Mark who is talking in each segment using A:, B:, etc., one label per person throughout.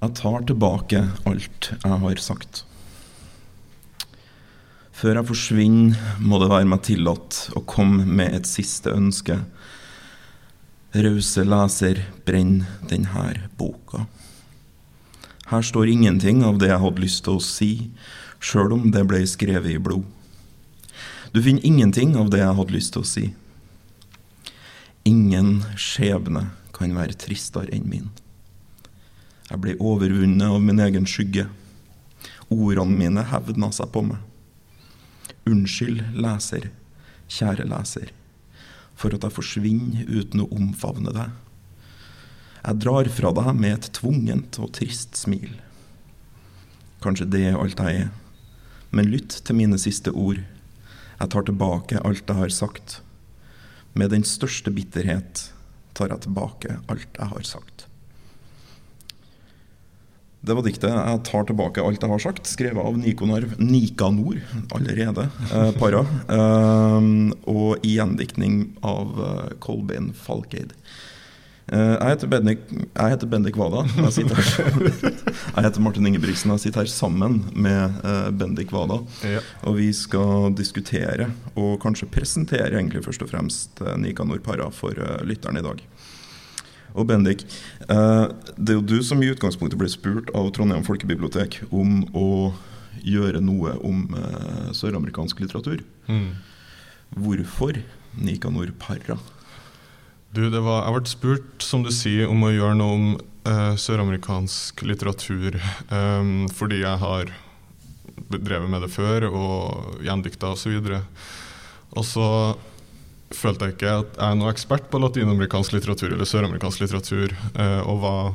A: Jeg tar tilbake alt jeg har sagt. Før jeg forsvinner, må det være meg tillatt å komme med et siste ønske. Rause leser, brenn denne boka. Her står ingenting av det jeg hadde lyst til å si, sjøl om det ble skrevet i blod. Du finner ingenting av det jeg hadde lyst til å si. Ingen skjebne kan være tristere enn min. Jeg ble overvunnet av min egen skygge. Ordene mine hevna seg på meg. Unnskyld, leser, kjære leser, for at jeg forsvinner uten å omfavne deg. Jeg drar fra deg med et tvungent og trist smil. Kanskje det er alt jeg er, men lytt til mine siste ord. Jeg tar tilbake alt jeg har sagt. Med den største bitterhet tar jeg tilbake alt jeg har sagt. Det var diktet 'Jeg tar tilbake alt jeg har sagt', skrevet av Nikonarv Nikanor allerede, eh, para. Eh, og i gjendiktning av eh, Kolbein Falkeid. Eh, jeg heter Bendik, jeg heter Bendik Wada. Jeg, jeg heter Martin Ingebrigtsen. Jeg sitter her sammen med eh, Bendik Wada.
B: Ja.
A: Og vi skal diskutere, og kanskje presentere egentlig først og fremst eh, Nikanor Para for eh, lytteren i dag. Og Bendik, eh, det er jo du som i utgangspunktet ble spurt av Trondheim folkebibliotek om å gjøre noe om eh, søramerikansk litteratur.
B: Mm.
A: Hvorfor Nicanor Parra?
B: Du, det var, jeg ble spurt, som du sier, om å gjøre noe om eh, søramerikansk litteratur eh, fordi jeg har drevet med det før og gjendikta osv. Og så følte jeg ikke at jeg er noen ekspert på latinamerikansk litteratur eller søramerikansk litteratur. eh, og var,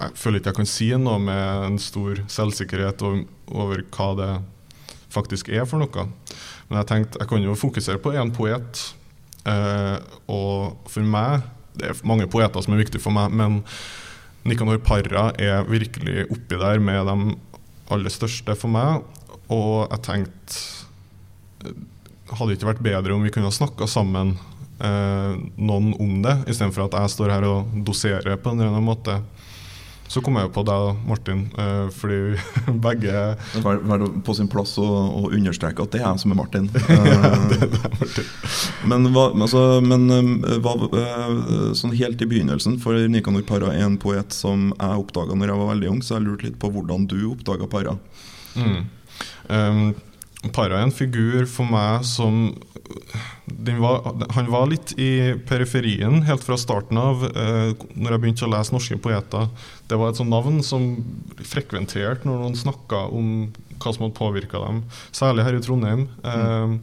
B: jeg føler ikke jeg kan si noe med en stor selvsikkerhet over, over hva det faktisk er for noe. Men jeg tenkte jeg kan jo fokusere på én poet. Eh, og for meg Det er mange poeter som er viktige for meg, men Nicanor Parra er virkelig oppi der med de aller største for meg. Og jeg tenkte Hadde det ikke vært bedre om vi kunne snakka sammen eh, noen om det, istedenfor at jeg står her og doserer på en eller annen måte. Så kom jeg på deg, Martin, eh, fordi begge
A: Vær, var på sin plass å, å understreke at det er jeg som er Martin. Eh, men hva, altså, men, eh, hva, eh, sånn helt i begynnelsen, for Nikanor Parra er en poet som jeg oppdaga når jeg var veldig ung, så jeg lurte litt på hvordan du oppdaga Parra.
B: Mm. Um, Parra er en figur for meg som den var, Han var litt i periferien helt fra starten av, eh, når jeg begynte å lese norske poeter. Det var et sånt navn som frekventerte når noen snakka om hva som hadde påvirka dem, særlig her i Trondheim. Um,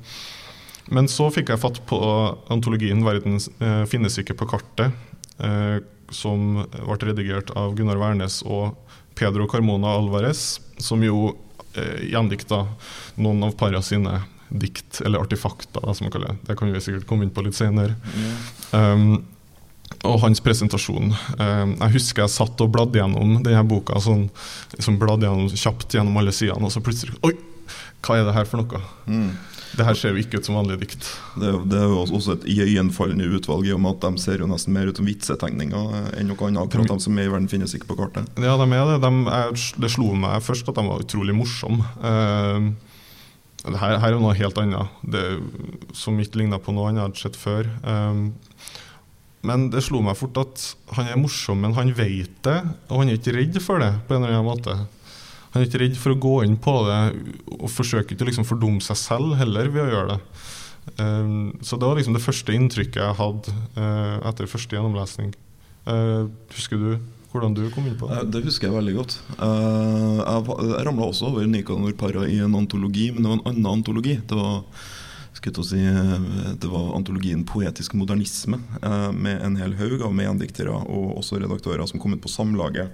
B: men så fikk jeg fatt på antologien 'Verden eh, finnes ikke på kartet', eh, som ble redigert av Gunnar Wærnes og Pedro Carmona Alvarez, som jo eh, gjendikta noen av Parra sine dikt, eller artefakter, da, som man kaller det. Det kan vi sikkert komme inn på litt senere. Um, og hans presentasjon. Um, jeg husker jeg satt og bladde gjennom denne boka, sånn, liksom bladde gjennom kjapt gjennom alle sidene, og så plutselig Oi! Hva er det her for noe?
A: Mm.
B: Det her ser jo ikke ut som vanlige dikt.
A: Det, det er jo også et iøynefallende utvalg, i og med at de ser jo nesten mer ut som vitsetegninger enn noe annet. Akkurat de som er i verden, finnes ikke på kartet.
B: Ja, de er det. De er, det slo meg først at de var utrolig morsomme. Uh, det her, her er noe helt annet, det, som ikke ligna på noe annet jeg hadde sett før. Um, men det slo meg fort at han er morsom, men han vet det, og han er ikke redd for det. på en eller annen måte. Han er ikke redd for å gå inn på det, og forsøker ikke å liksom fordumme seg selv heller ved å gjøre det. Um, så det var liksom det første inntrykket jeg hadde eh, etter første gjennomlesning. Eh, husker du hvordan du kom inn på det?
A: Eh, Det husker jeg veldig godt. Jeg, ramla også over Nicanor Parra i en antologi, men det var en annen antologi. Det var, si, det var antologien Poetisk modernisme, med en hel haug av meddiktere og også redaktører som kom ut på Samlaget.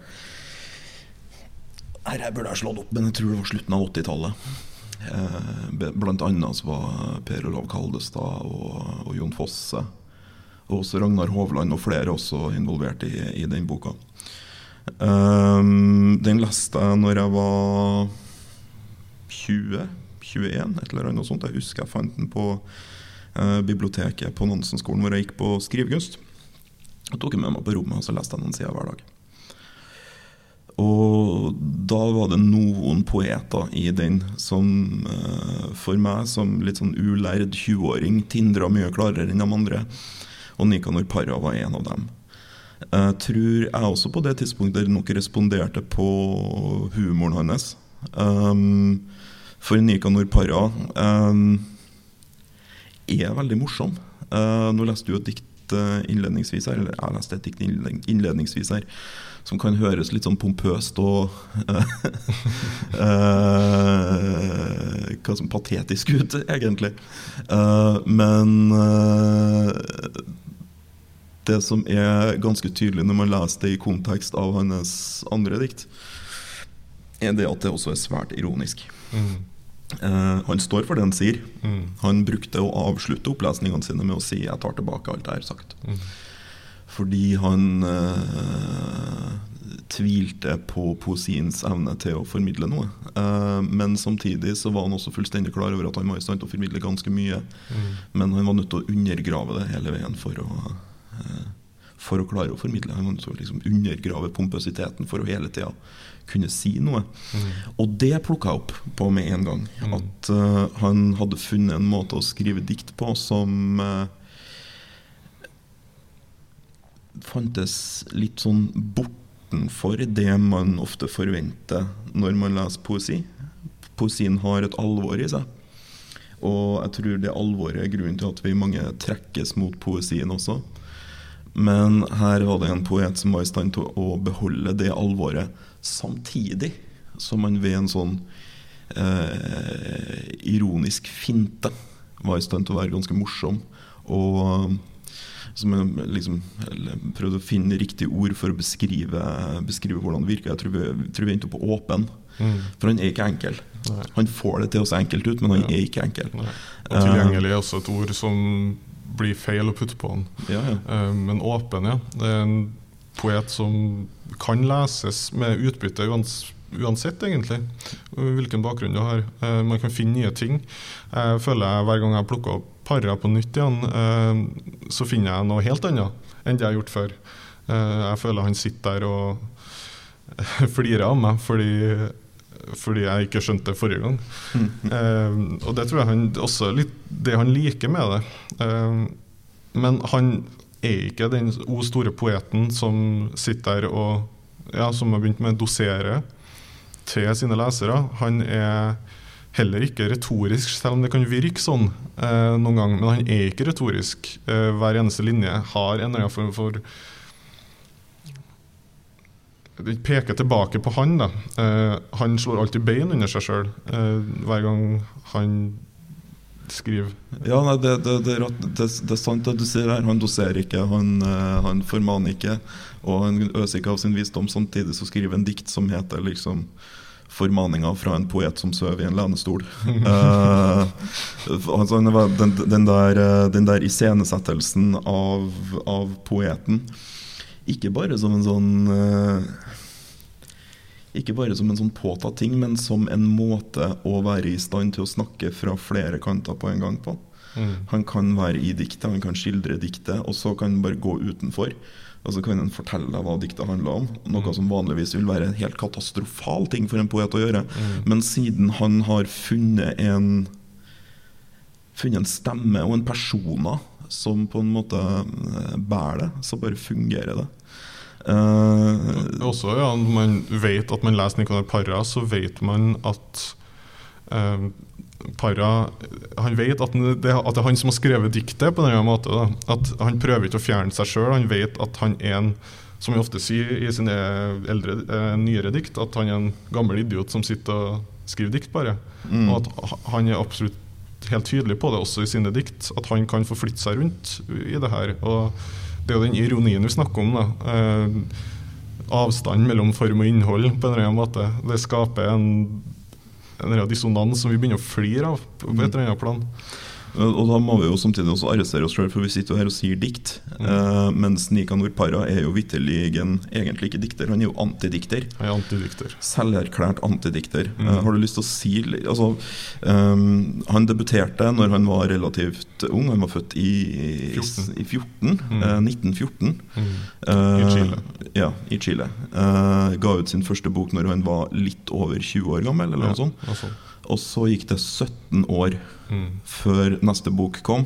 A: Her jeg burde jeg slått opp, men jeg tror det var slutten av 80-tallet. Eh, Blant annet så var Per Olav Kaldestad og, og Jon Fosse. Og også Ragnar Hovland og flere også involvert i, i den boka. Um, den leste jeg når jeg var 20, 21, et eller annet sånt. Jeg husker jeg fant den på uh, biblioteket på Nansen-skolen hvor jeg gikk på skrivekunst. Jeg tok den med meg på rommet og så leste jeg den siden hver dag. Og da var det noen poeter i den som eh, for meg, som litt sånn ulærd 20-åring, tindra mye klarere enn de andre. Og Nikanor Parra var en av dem. Jeg tror jeg også på det tidspunktet nok responderte på humoren hans. Um, for Nikanor Parra um, er veldig morsom. Uh, nå leste du et dikt uh, innledningsvis her, eller jeg leste et dikt innledningsvis her som kan høres litt sånn pompøst og uh, Hva som patetisk ut, egentlig. men det som er ganske tydelig når man leser det i kontekst av hans andre dikt, er det at det også er svært ironisk. Mm. Uh, han står for det han sier. Mm. Han brukte å avslutte opplesningene sine med å si 'jeg tar tilbake alt jeg har sagt'. Mm. Fordi han eh, tvilte på poesiens evne til å formidle noe. Eh, men samtidig så var han også fullstendig klar over at han var i stand til å formidle ganske mye. Mm. Men han var nødt til å undergrave det hele veien for å for å klare å formidle. Han var nødt til å liksom undergrave pompøsiteten for å hele tida kunne si noe. Mm. Og det plukka jeg opp på med en gang. Mm. At uh, han hadde funnet en måte å skrive dikt på som uh, fantes litt sånn bortenfor det man ofte forventer når man leser poesi. Poesien har et alvor i seg. Og jeg tror det alvoret er grunnen til at vi mange trekkes mot poesien også. Men her var det en poet som var i stand til å beholde det alvoret samtidig som man ved en sånn eh, ironisk finte var i stand til å være ganske morsom. Og som jeg liksom, prøvde å finne riktig ord for å beskrive, beskrive hvordan det virker. Jeg tror vi, tror vi endte opp på åpen. Mm. For han er ikke enkel. Nei. Han får det til å se enkelt ut, men han ja. er ikke enkel. Nei.
B: Og tilgjengelig er også et ord som blir feil å putte på han.
A: Ja, ja.
B: Uh, men åpen, ja. Det er en poet som kan leses med utbytte uansett, egentlig, hvilken bakgrunn du har. Uh, man kan finne nye ting. Jeg føler jeg Hver gang jeg plukker opp Parra på nytt igjen, uh, så finner jeg noe helt annet enn det jeg har gjort før. jeg føler han sitter der og flirer av meg fordi fordi jeg ikke skjønte det forrige gang. Mm. Uh, og det tror jeg han også litt det han liker med det. Men han er ikke den o store poeten som sitter der og ja, som har begynt med å dosere til sine lesere. Han er heller ikke retorisk, selv om det kan virke sånn eh, noen gang. Men han er ikke retorisk. hver eneste linje har en eller annen form for det peker tilbake på han. da. Eh, han slår alltid bein under seg sjøl eh, hver gang han skriver.
A: Ja, nei, det, det, det, det, er sant at du sier her. Han doserer ikke, han, uh, han formaner ikke. Og han øser ikke av sin visdom. Samtidig så skriver en dikt som heter liksom formaninga fra en poet som sover i en lenestol. uh, altså, den, den, der, eh, den der iscenesettelsen av, av poeten ikke bare som en sånn uh, ikke bare som en sånn påtatt ting, men som en måte å være i stand til å snakke fra flere kanter på en gang på. Mm. Han kan være i diktet, han kan skildre diktet, og så kan han bare gå utenfor. Og så kan en fortelle deg hva diktet handler om. Noe mm. som vanligvis vil være en helt katastrofal ting for en poet å gjøre. Mm. Men siden han har funnet en, funnet en stemme og en persona som på en måte eh, bærer det, så bare fungerer det.
B: Uh, også, ja, man vet at man leser Nicolai Parra, så vet man at uh, Parra Han vet at det, er han som har skrevet diktet på denne måten. At Han prøver ikke å fjerne seg sjøl. Han vet at han er en som vi ofte sier i sine eldre, eh, nyere dikt, at han er en gammel idiot som sitter og skriver dikt, bare. Mm. Og at han er absolutt helt tydelig på det også i sine dikt, at han kan forflytte seg rundt i det her. Og det er jo den ironien vi snakker om. da. Eh, avstand mellom form og innhold på en eller annen måte. Det skaper en, en dissonans som vi begynner å flire av på et eller annet plan.
A: Og da må vi jo samtidig også arrestere oss sjøl, for vi sitter jo her og sier dikt.
B: Mm.
A: Eh, mens Nikanor Parra er jo vitterlig egentlig ikke dikter, han er jo antidikter.
B: Er antidikter.
A: Selverklært antidikter.
B: Mm.
A: Eh, har du lyst til å si altså, um, Han debuterte når han var relativt ung, han var født i, i
B: 14.
A: i 14,
B: Mm.
A: eh, 1914.
B: Mm.
A: Eh,
B: I Chile.
A: Ja, i Chile. Eh, ga ut sin første bok når han var litt over 20 år gammel. eller
B: Ja,
A: noe sånt.
B: sånt.
A: Og så gikk det 17 år
B: Mm.
A: før neste bok kom.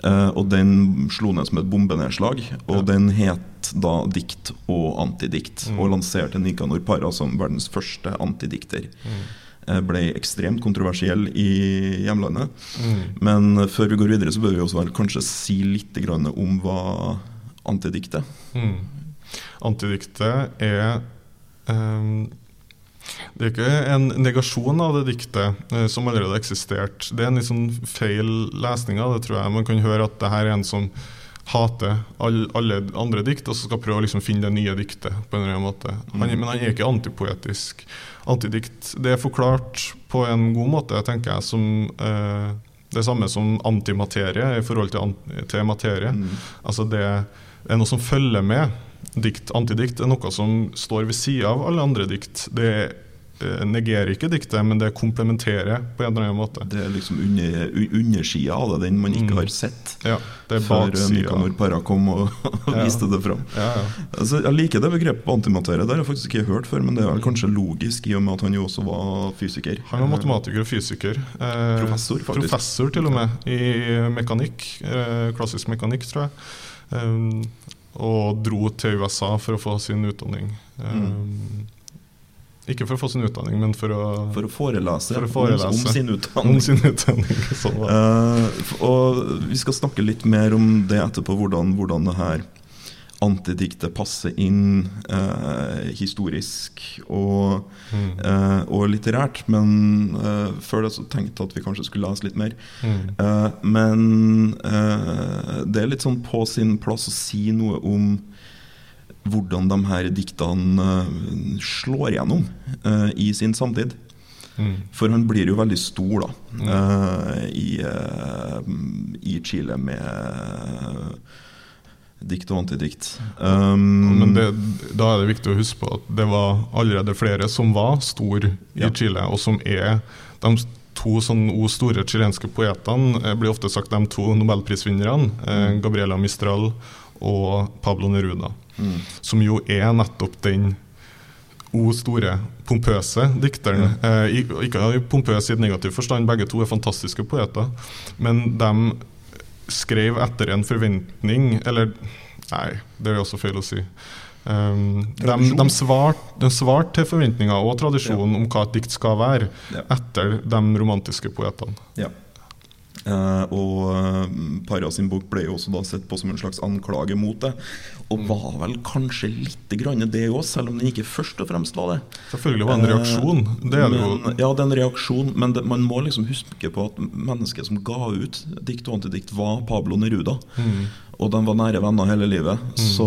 A: Uh, og den slo ned som et bombenedslag. Og
B: Ja.
A: den het da 'Dikt og antidikt'.
B: Mm.
A: Og lanserte Nikanor Parra som verdens første antidikter.
B: Mm.
A: Uh, ble ekstremt kontroversiell i hjemlandet.
B: Mm.
A: Men før vi går videre, så bør vi også vel kanskje si litt om hva antidikt er.
B: Mm. Antidiktet er ehm, Det er ikke en negasjon av det diktet eh, som allerede har eksistert. Det er en litt sånn feil lesning av det, tror jeg. Man kan høre at det her er en som hater all, alle andre dikt, og så skal prøve å liksom finne det nye diktet. på en eller annen måte. Han,
A: Mm.
B: men han er ikke antipoetisk. Antidikt det er forklart på en god måte, tenker jeg, som eh, det samme som antimaterie i forhold til, an til materie.
A: Mm.
B: Altså det er noe som følger med. Dikt, antidikt er noe som står ved sida av alle andre dikt. Det eh, negerer ikke diktet, men det komplementerer på en eller annen måte.
A: Det er liksom under, undersida av det, den man ikke
B: Mm.
A: har sett.
B: Ja, det er
A: Før eh,
B: baksida.
A: Parra kom og
B: Ja.
A: viste det fram.
B: Ja, ja.
A: Altså, jeg liker det begrepet antimaterie. Det har jeg faktisk ikke hørt før, men det er kanskje logisk i og med at han jo også var fysiker.
B: Han var matematiker og fysiker. Eh,
A: Professor, faktisk.
B: Professor til og med, i mekanikk. Eh, klassisk mekanikk, tror jeg. Eh, og dro til USA for å få sin utdanning. Mm. Ikke for å få sin utdanning, men for å,
A: For å forelese,
B: For å forelese.
A: Om, om sin utdanning.
B: om sin utdanning. Sånn.
A: Eh, og vi skal snakke litt mer om det etterpå, hvordan, hvordan det her antidiktet passer inn eh, historisk og,
B: Mm.
A: eh, og litterært. Men eh, før det så tenkte jeg at vi kanskje skulle lese litt mer.
B: Mm.
A: Eh, men eh, det er litt sånn på sin plass å si noe om hvordan de her diktene eh, slår gjennom eh, i sin samtid.
B: Mm.
A: For han blir jo veldig stor da
B: Mm.
A: eh, i, i Chile med dikt og antidikt. Um,
B: Men det, da er det viktig å huske på at det var allerede flere som var store i
A: Ja.
B: Chile, og som er de to sånn store chilenske poetene. blir ofte sagt de to nobelprisvinnerne, eh,
A: Mm.
B: Gabriela Mistral og Pablo Neruda.
A: mm,
B: Som jo er nettopp den o store, pompøse dikteren. Eh, ikke pompøs i negativ forstand, begge to er fantastiske poeter. Men de skrev etter en forventning Eller nei, det er også feil å si. Um, de, de svarte de svarte til forventninger og tradisjonen om hva et dikt skal være,
A: Ja.
B: etter de romantiske poetene.
A: ja. Eh, og uh, Parra sin bok ble jo også da sett på som en slags anklage mot det. Og
B: Mm.
A: var vel kanskje litt grann det òg, selv om den ikke først og fremst var det.
B: Selvfølgelig var det en reaksjon. Det er det jo.
A: Ja, det er en reaksjon, men det, man må liksom huske på at mennesket som ga ut dikt og antidikt, var Pablo Neruda.
B: Mm.
A: Og de var nære venner hele livet. Så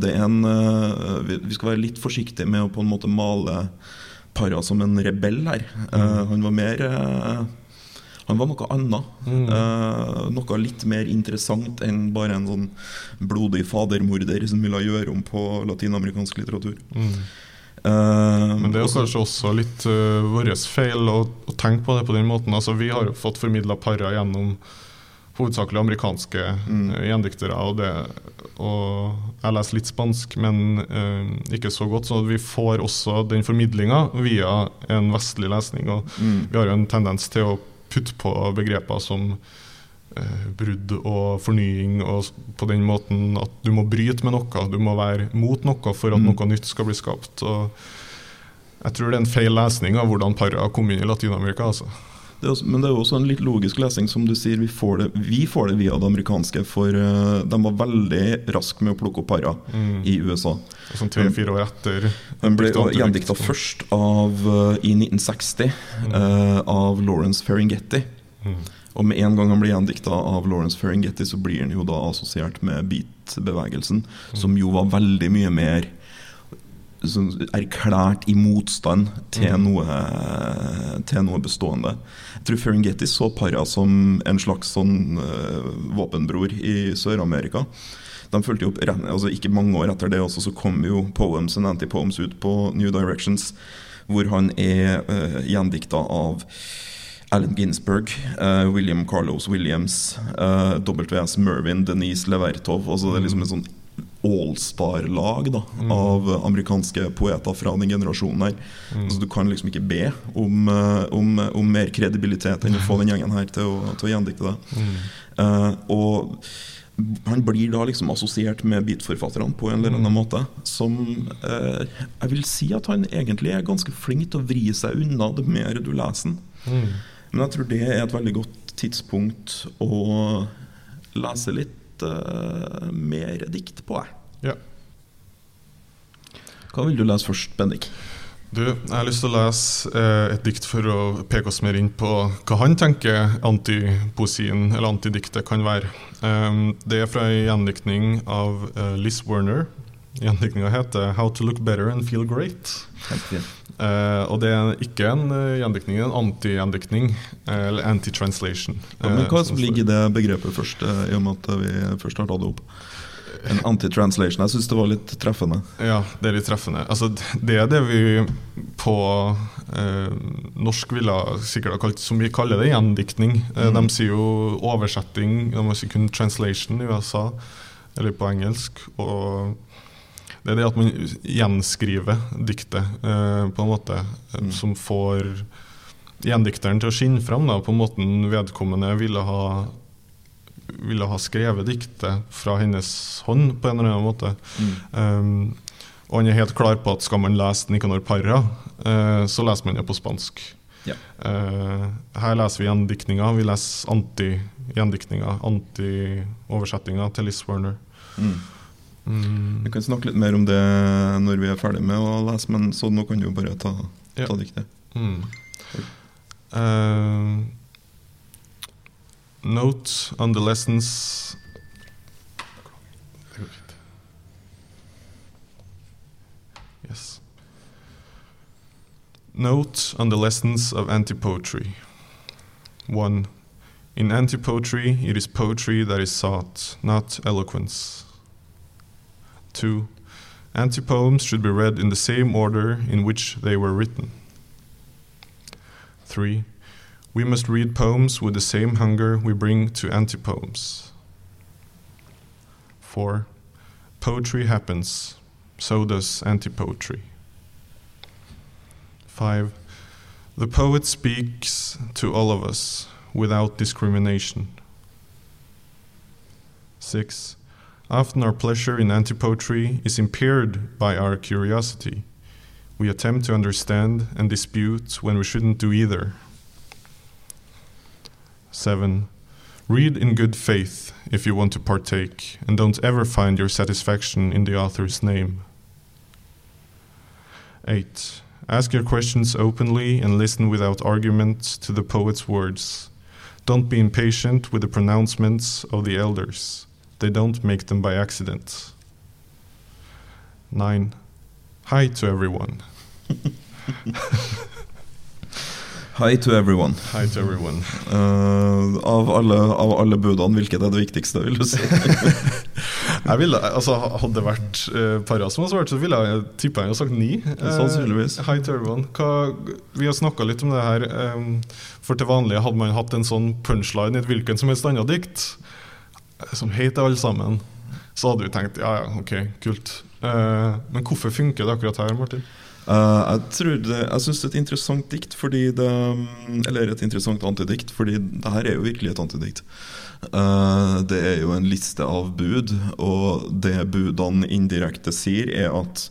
A: det er en eh, vi, skal være litt forsiktige med å på en måte male Parra som en rebell her. Mm. han var mer eh, Han var noe annet.
B: Mm.
A: Eh, noe litt mer interessant enn bare en sånn blodig fadermorder som ville gjøre om på latinamerikansk litteratur.
B: Mm.
A: Eh,
B: Men det er
A: også-
B: kanskje også litt uh, vår feil å, å tenke på det på den måten. Altså, vi har jo fått formidla Parra gjennom hovedsakelig amerikanske
A: Mm.
B: uh, gjendiktere. Og, det, og jeg leser litt spansk, men uh, ikke så godt. Så vi får også den formidlinga via en vestlig lesning. Og
A: Mm.
B: vi har jo en tendens til å putte på begreper som eh, brudd og fornying, og på den måten at du må bryte med noe, du må være mot noe for at
A: Mm.
B: noe nytt skal bli skapt. Og jeg tror det er en feil lesning av hvordan Parra kom inn i Latin-Amerika. Altså.
A: Det også, men det er jo også en litt logisk lesing, som du sier. Vi får det, vi får det via det amerikanske, for eh, de var veldig raske med å plukke opp Parra
B: Mm.
A: i USA.
B: Sånn tre-fire år etter.
A: Den ble
B: Dikta-
A: gjendikta først av, eh, i 1960 eh, av Lawrence Ferringetti.
B: Mm.
A: Og med en gang han blir gjendikta av Lawrence Ferringetti, så blir han jo da assosiert med beat-bevegelsen, som jo var veldig mye mer sånn erklært i motstand til,
B: Mm.
A: noe, til noe bestående. Jeg tror Ferengeti så para som en slags sånn uh, våpenbror i Sør-Amerika. De fulgte opp altså Ikke mange år etter det også, så kom jo Poems and Anti-Poems ut på New Directions, hvor han er uh, gjendikta av Allen Ginsberg, uh, William Carlos Williams, uh, W.S. Mervyn, Denise Levertov. Altså det er liksom en sånn allstar-lag
B: Mm.
A: av amerikanske poeter fra den generasjonen her.
B: Mm.
A: Altså, du kan liksom ikke be om, eh, om, om mer kredibilitet enn å få den gjengen her til å, til å gjendikte det.
B: Mm.
A: Uh, og han blir da liksom assosiert med beatforfatterne på en eller annen måte. Som eh, Jeg vil si at han egentlig er ganske flink til å vri seg unna det mer du leser den.
B: Mm.
A: Men jeg tror det er et veldig godt tidspunkt å lese litt eh, mer dikt på. Jeg.
B: Ja.
A: Hva vil du lese først, Bendik?
B: Du, jeg har lyst til å lese eh, et dikt for å peke oss mer inn på hva han tenker antipoesien eller antidiktet kan være. Um, det er fra en gjendiktning av uh, Liz Werner. Gjendiktninga heter 'How to look better and feel great'. Eh, og det er ikke en uh, gjendiktning, det er en anti-gjendiktning. eller eller anti-translation.
A: Ja, men
B: eh,
A: hva
B: som
A: ligger i det begrepet først, eh, i og med at vi først har tatt det opp? En anti-translation. Jeg syns det var litt treffende.
B: Ja, det er litt treffende. Altså, det er det vi på eh, norsk ville sikkert ha kalt som vi kaller det gjendiktning. Eh,
A: Mm.
B: De sier jo oversetting, de sier kun translation i USA, eller på engelsk. Og det er det at man gjenskriver diktet eh, på en måte
A: Mm.
B: som får gjendikteren til å skinne fram da, på måten vedkommende ville ha ville ha skrevet diktet fra hennes hånd på en eller annen måte. Um, og han er helt klar på at skal man lese Nicanor Parra, eh, så leser man det på spansk.
A: Ja.
B: Uh, her leser vi gjendiktninga. Vi leser anti-gjendiktninga, anti-oversettinga til Liz Werner.
A: Mm.
B: Mm.
A: Vi kan snakke litt mer om det når vi er ferdig med å lese, men så nå kan du jo bare ta,
B: Ja.
A: ta diktet.
B: Mm. Uh, note on the lessons Yes. Note on the lessons of anti poetry. 1. In anti poetry, it is poetry that is sought, not eloquence. 2. Anti poems should be read in the same order in which they were written. 3. We must read poems with the same hunger we bring to anti poems. 4. Poetry happens, so does anti poetry. 5. The poet speaks to all of us without discrimination. 6. Often our pleasure in anti poetry is impaired by our curiosity. We attempt to understand and dispute when we shouldn't do either. 7. Read in good faith if you want to partake, and don't ever find your satisfaction in the author's name. 8. Ask your questions openly and listen without argument to the poet's words. Don't be impatient with the pronouncements of the elders. They don't make them by accident. 9. Hi to everyone.
A: Hi to everyone.
B: Hi to everyone.
A: Uh, av, alle, av alle budene, hvilket er det viktigste, vil du si?
B: Jeg ville, altså Hadde det vært uh, Parra som hadde svart, så ville jeg tippa jeg hadde sagt ni.
A: Sannsynligvis.
B: Uh, hi to everyone. Hva, vi har snakka litt om det her. Um, for til vanlig hadde man hatt en sånn punchline i et hvilken som helst annet dikt, eh, som heter alle sammen, så hadde vi tenkt ja, ja, ok, kult. Uh, men hvorfor funker det akkurat her, Martin?
A: Uh, jeg tror det, jeg syns det er et interessant dikt fordi det Eller et interessant antidikt, fordi det her er jo virkelig et antidikt. Uh, det er jo en liste av bud, og det budene indirekte sier, er at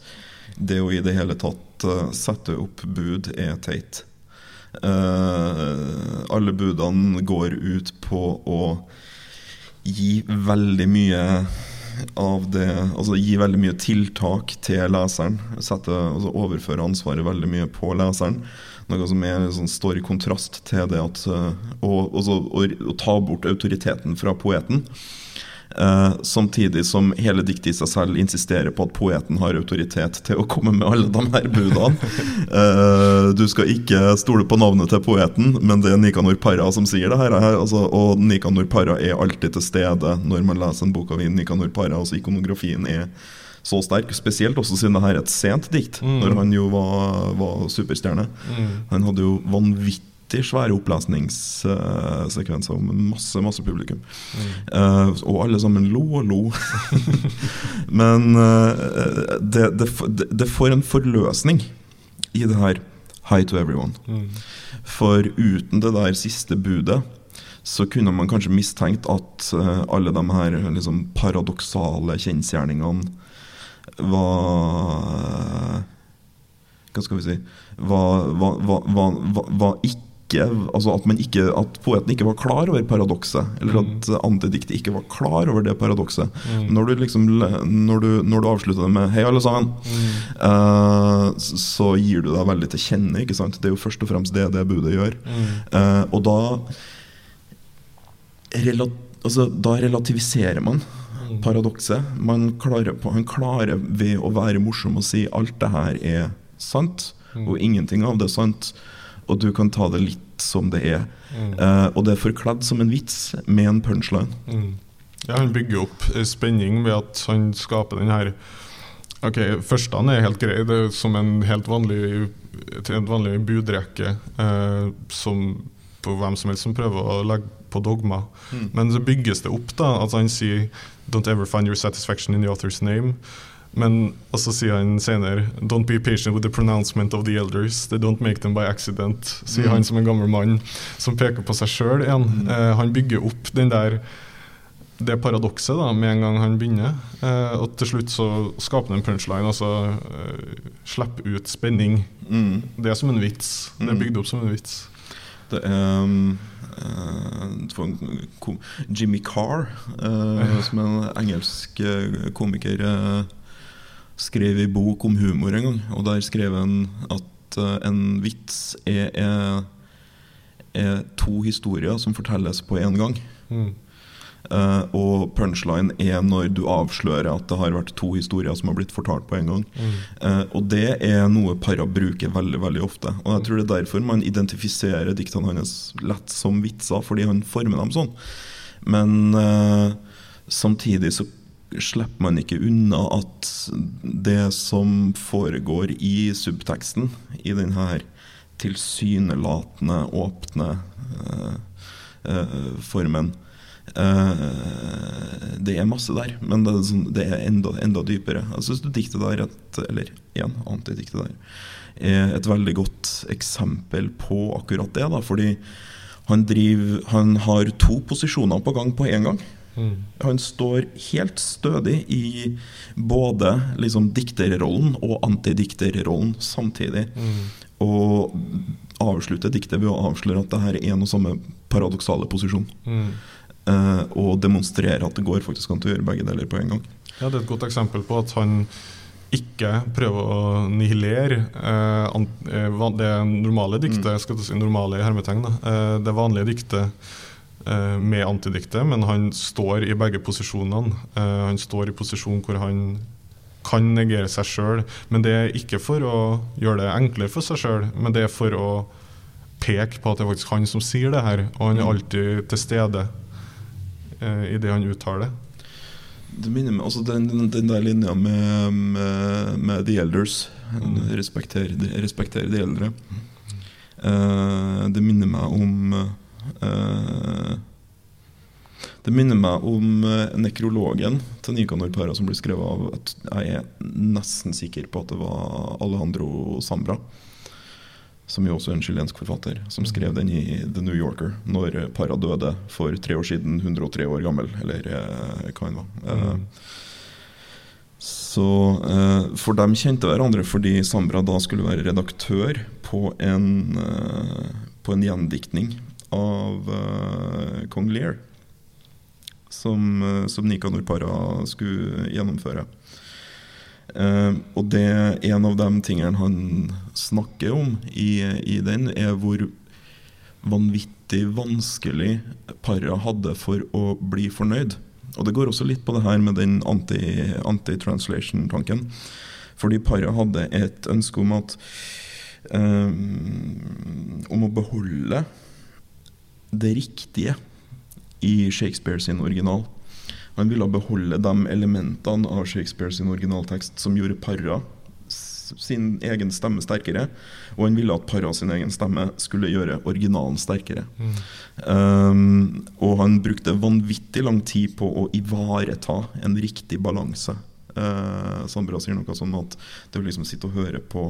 A: det å i det hele tatt sette opp bud er teit. Alle budene går ut på å gi veldig mye av det Altså gi veldig mye tiltak til leseren. Sette, altså overføre ansvaret veldig mye på leseren. Noe som er, sånn, står i kontrast til det at uh, å, også, å, å ta bort autoriteten fra poeten. Eh, samtidig som hele diktet i seg selv insisterer på at poeten har autoritet til å komme med alle de her budene. Uh, du skal ikke stole på navnet til poeten, men det er Nikanor Parra som sier det her. Altså, og Nikanor Parra er alltid til stede når man leser en bok av Nikanor Parra. Altså ikonografien er så sterk, spesielt også siden det her er et sent dikt,
B: Mm.
A: når han jo var, var superstjerne.
B: Mm.
A: Han hadde jo vanvittig svære opplesningssekvenser med masse, masse publikum. Eh, og alle sammen lo og lo. Men uh, det, det, det, får en forløsning i det her Hi to everyone.
B: Mm.
A: For uten det der siste budet så kunne man kanskje mistenkt at uh, alle de her liksom, paradoksale kjensgjerningene var Hva skal vi si Var, var, var, var, var, var ikke Altså at, man ikke, at poeten ikke var klar over paradokset, eller at antidiktet ikke var klar over det paradokset.
B: Mm.
A: Når du liksom Når du, når du avslutter det med 'hei, alle sammen',
B: Mm.
A: uh, så gir du deg veldig til kjenne. ikke sant? Det er jo først og fremst det det budet gjør.
B: Mm.
A: Uh, og da relat, altså, Da relativiserer man
B: Mm.
A: paradokset. Man klarer på, han klarer ved å være morsom og si alt det her er sant,
B: Mm.
A: og ingenting av det er sant. Og du kan ta det litt som det er.
B: Mm.
A: Eh, og det er forkledd som en vits med en punchline.
B: Mm. Ja, han bygger opp eh, spenning ved at han skaper den her Ok, Førstene er helt grei, det er som en helt vanlig, en vanlig budrekke eh, som på hvem som helst som prøver å legge på dogma. Men så bygges det opp, da. At han sier 'Don't ever find your satisfaction in the author's name'. Men også sier han senere 'Don't be patient with the pronouncement of the elders'. They don't make them by accident. Sier
A: Mm.
B: han som en gammel mann som peker på seg sjøl igjen. Eh, han bygger opp den der det paradokset da, med en gang han begynner. Eh, og til slutt så skaper han en punchline, altså eh, slipper ut spenning.
A: Mm.
B: Det er som en vits. Det er
A: Mm.
B: bygd opp som en vits.
A: Det er um, eh, kom Jimmy Carr, som som en engelsk eh, komiker, eh, skrev i bok om humor en gang. Og der skrev han at eh, en vits er, er, er to historier som fortelles på én gang.
B: Mm.
A: Uh, og punchline er når du avslører at det har vært to historier som har blitt fortalt på en gang.
B: Mm.
A: Uh, og det er noe Parra bruker veldig veldig ofte. Og jeg tror det er derfor man identifiserer diktene hans lett som vitser, fordi han former dem sånn. Men uh, samtidig så slipper man ikke unna at det som foregår i subteksten, i denne tilsynelatende åpne eh, eh, formen Eh, det er masse der, men det er, sånn, det er enda, enda dypere. Jeg syns diktet der, et, eller igjen, antidiktet der, er et veldig godt eksempel på akkurat det. Da, fordi han, driver, han har to posisjoner på gang på én gang.
B: Mm.
A: Han står helt stødig i både liksom, dikterrollen og antidikterrollen samtidig.
B: Mm.
A: Og avslutter diktet ved å avsløre at det her er en og samme paradoksale posisjon.
B: Mm.
A: Eh, og demonstrere at det går faktisk an til å gjøre begge deler på en gang.
B: Ja, det er et godt eksempel på at han ikke prøver å nihilere eh, eh, det normale diktet, skal jeg si normale hermetegn, eh, det vanlige diktet med antidiktet, men han står i begge posisjonene. Eh, han står i posisjon hvor han kan negere seg sjøl, men det er ikke for å gjøre det enklere for seg sjøl, men det er for å peke på at det er faktisk han som sier det her, og han er alltid til stede eh, i det han uttaler.
A: Det minner meg også den, den, den der linja med, med, med the elders. Respekter, respekter de eldre. Eh, det minner meg om eh, Det minner meg om eh, nekrologen til Nicanor Parra som ble skrevet av at Jeg er nesten sikker på at det var Alejandro Sambra. Som jo også er en chilensk forfatter, som skrev den i The New Yorker når para døde for tre år siden, 103 år gammel, eller eh, hva han var. Eh,
B: Mm.
A: så eh, For de kjente hverandre fordi Sambra da skulle være redaktør på en, eh, på en gjendiktning av uh, kong Lear. Som, uh, som Nicanor Parra skulle gjennomføre. Uh, og det en av de tingene han snakker om i, i den, er hvor vanvittig vanskelig Parra hadde for å bli fornøyd Og det går også litt på det her med den anti- anti-translation-tanken. Fordi para hadde et ønske om at um, Om å beholde det riktige i Shakespeare sin original. Han ville beholde de elementene av Shakespeare sin originaltekst som gjorde para sin egen stemme sterkere, og han ville at para sin egen stemme skulle gjøre originalen sterkere. Um, og han brukte vanvittig lang tid på å ivareta en riktig balanse. Uh, Sandbra sier noe sånn at det å liksom sitte og høre på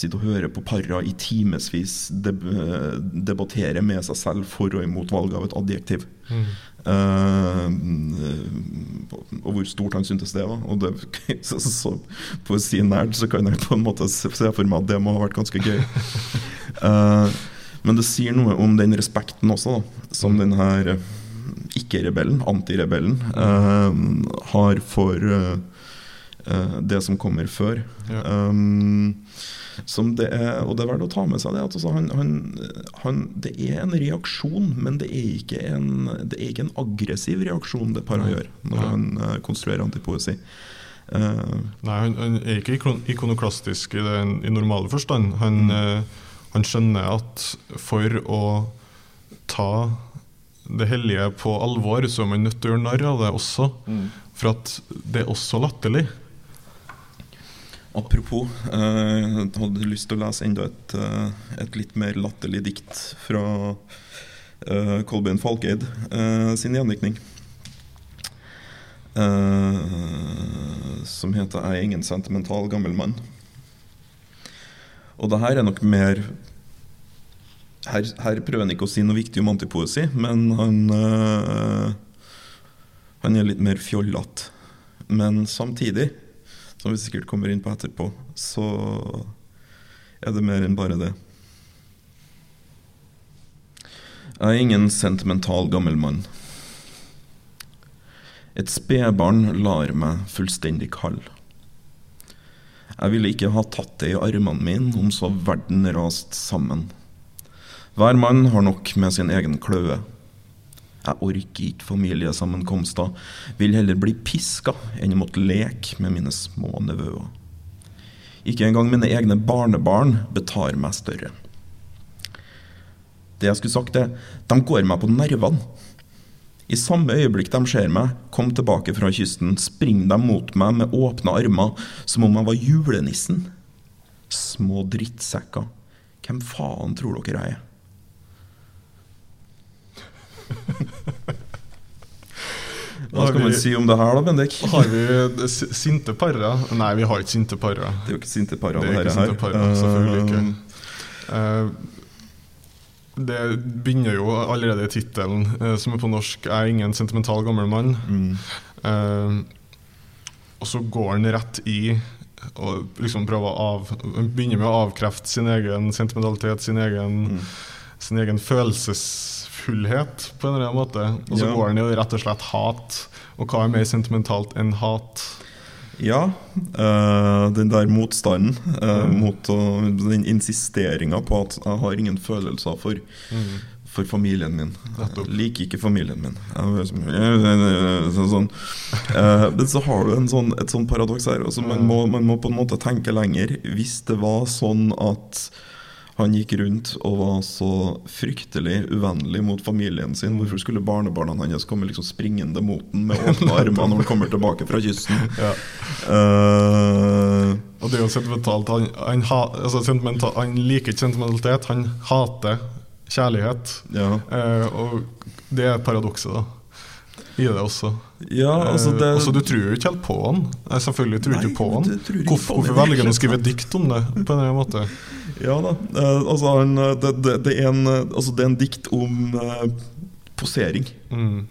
A: Sitte og høre på para i timevis deb debattere med seg selv for og imot valget av et adjektiv. Eh, og hvor stort han syntes det var. Og det, så, så, på å si nerd så kan jeg på en måte se for meg at det må ha vært ganske gøy. Uh, men det sier noe om den respekten også, da, som den her eh, ikke-rebellen, antirebellen, uh, har for eh, eh, det som kommer før.
B: Ja.
A: Um, det er, og det er verdt å ta med seg det. At altså han, han, han, det er en reaksjon, men det er ikke en, det er ikke en aggressiv reaksjon det paret gjør når
B: Nei.
A: han eh, konstruerer antipoesi. Uh,
B: Nei, han, han er ikke ikonoklastisk i, den, i normale forstand. Han,
A: Mm.
B: uh, han skjønner at for å ta det hellige på alvor, så er man nødt til å gjøre narr av det også. For at det er også latterlig.
A: Apropos, eh, jeg hadde lyst til å lese enda et, eh, et litt mer latterlig dikt fra eh, Kolbjørn Falkeid eh, sin gjendiktning. Eh, som heter 'Jeg er ingen sentimental gammel mann'. Og det her er nok mer her, her prøver han ikke å si noe viktig om antipoesi, men han eh, Han er litt mer fjollete. Men samtidig som vi sikkert kommer inn på etterpå, så er det mer enn bare det. Jeg er ingen sentimental gammel mann. Et spedbarn lar meg fullstendig kald. Jeg ville ikke ha tatt det i armene mine om så verden rast sammen. Hver mann har nok med sin egen kløe. Jeg orker ikke familiesammenkomster, vil heller bli piska enn å måtte leke med mine små nevøer. Ikke engang mine egne barnebarn betar meg større. Det jeg skulle sagt er, de går meg på nervene. I samme øyeblikk de ser meg, kom tilbake fra kysten, springer de mot meg med åpne armer, som om jeg var julenissen. Små drittsekker. Hvem faen tror dere jeg er? Hva skal man si om det her, da, Bendik?
B: Har vi sinte parer? Nei, vi har ikke sinte parer.
A: Det er jo ikke sinte parer,
B: Det
A: det,
B: er ikke
A: her.
B: sinte parer, selvfølgelig ikke.
A: Uh,
B: Eh, det begynner jo allerede i tittelen, uh, som er på norsk 'Jeg er ingen sentimental gammel mann'.
A: mm,
B: Uh, og så går han rett i og liksom prøver å av, begynner med å avkrefte sin egen sentimentalitet, sin egen,
A: mm.
B: sin egen følelsesfullhet, på en eller annen måte. Og så
A: Ja.
B: går den jo rett og slett hat. Og hva er mer sentimentalt enn hat?
A: Ja, eh, den der motstanden eh,
B: Mm.
A: mot å, den insisteringa på at jeg har ingen følelser for, for familien min. Jeg liker ikke familien min. Sånn, sånn. Eh, Men så har du en sånn, et sånn paradoks her. Altså man,
B: Mm.
A: må, man må på en måte tenke lenger. Hvis det var sånn at han gikk rundt og var så fryktelig uvennlig mot familien sin. Hvorfor skulle barnebarna hans komme liksom springende mot den med åpne armer når han kommer tilbake fra kysten?
B: Ja.
A: Uh,
B: Og det er jo sentimentalt. Han, han, ha, altså sentimental, han liker ikke sentimentalitet, han hater kjærlighet.
A: ja.
B: Uh, og det er paradokset, da. I det også.
A: ja, altså det
B: Eh, også, du tror jo ikke helt på han. Nei, selvfølgelig tror du
A: Nei,
B: ikke på han. Hvorfor, velger han å skrive dikt om det? på en eller annen måte?
A: Ja da. eh, altså han, eh, det, det, det, er en, eh, altså det er en dikt om eh, posering.
B: Mm.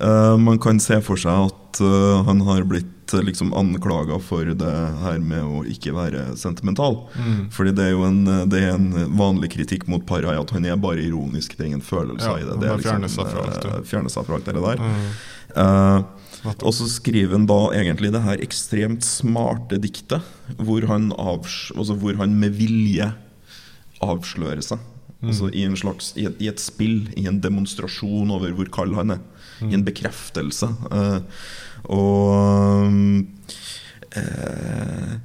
A: Eh, man kan se for seg at uh, han har blitt uh, liksom anklaga for det her med å ikke være sentimental.
B: Mm.
A: Fordi det er jo en, det er en vanlig kritikk mot Parra at han er bare ironisk. Det er ingen følelser
B: Ja,
A: i det. det er
B: liksom,
A: fjerner seg fra alt det der.
B: Mm.
A: Eh,
B: Nettopp.
A: Og så skriver han da egentlig det her ekstremt smarte diktet, hvor han, avs altså hvor han med vilje avslører seg. Altså i, en slags, i, et, I et spill, i en demonstrasjon over hvor kald han er. I en bekreftelse. Uh, og eh,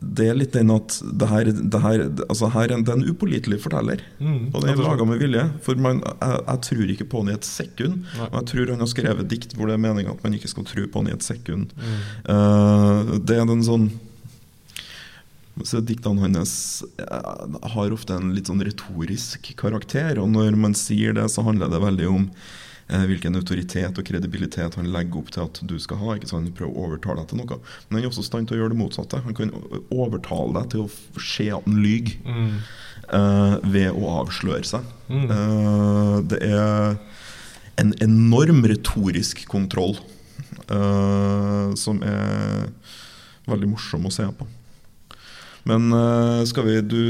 A: det er litt den at det her, det her, altså her er det er en upålitelig forteller.
B: Mm,
A: Og det er laga med vilje. For man, jeg, jeg tror ikke på han i et sekund.
B: Nei.
A: Og jeg tror han har skrevet dikt hvor det er meninga at man ikke skal tro på han i et sekund.
B: Mm.
A: Uh, det er den sånn så Diktene hans eh, har ofte en litt sånn retorisk karakter, og når man sier det, så handler det veldig om hvilken autoritet og kredibilitet han legger opp til at du skal ha. ikke sant? Han prøver å overtale deg til noe. Men han er også i stand til å gjøre det motsatte. Han kan overtale deg til å se at han lyver
B: Mm.
A: uh, ved å avsløre seg.
B: Mm.
A: Uh, det er en enorm retorisk kontroll uh, som er veldig morsom å se på. Men eh, skal vi du,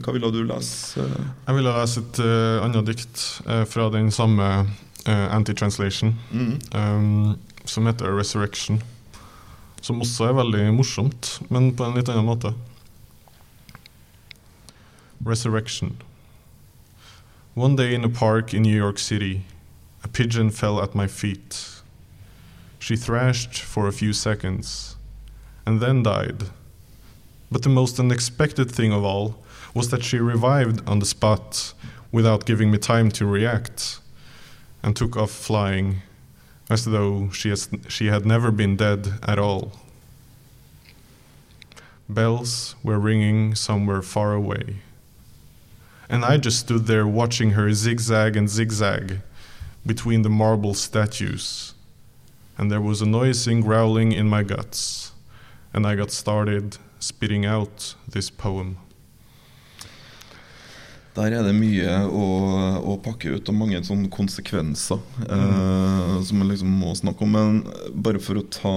A: Hva ville du lese?
B: Jeg ville lese et uh, annet dikt uh, fra den samme eh, anti-translation,
A: Mm.
B: um, som heter 'Resurrection'. Som også er veldig morsomt, men på en litt annen måte. Resurrection. One day in a park in New York City, a pigeon fell at my feet. She thrashed for a few seconds and then died. But the most unexpected thing of all was that she revived on the spot without giving me time to react and took off flying as though she, has, she had never been dead at all. Bells were ringing somewhere far away. And I just stood there watching her zigzag and zigzag between the marble statues. And there was a noising growling in my guts. And I got started spitting out this poem.
A: Der er det mye å, å pakke ut, og mange sånne konsekvenser eh, som man liksom må snakke om. Men bare for å ta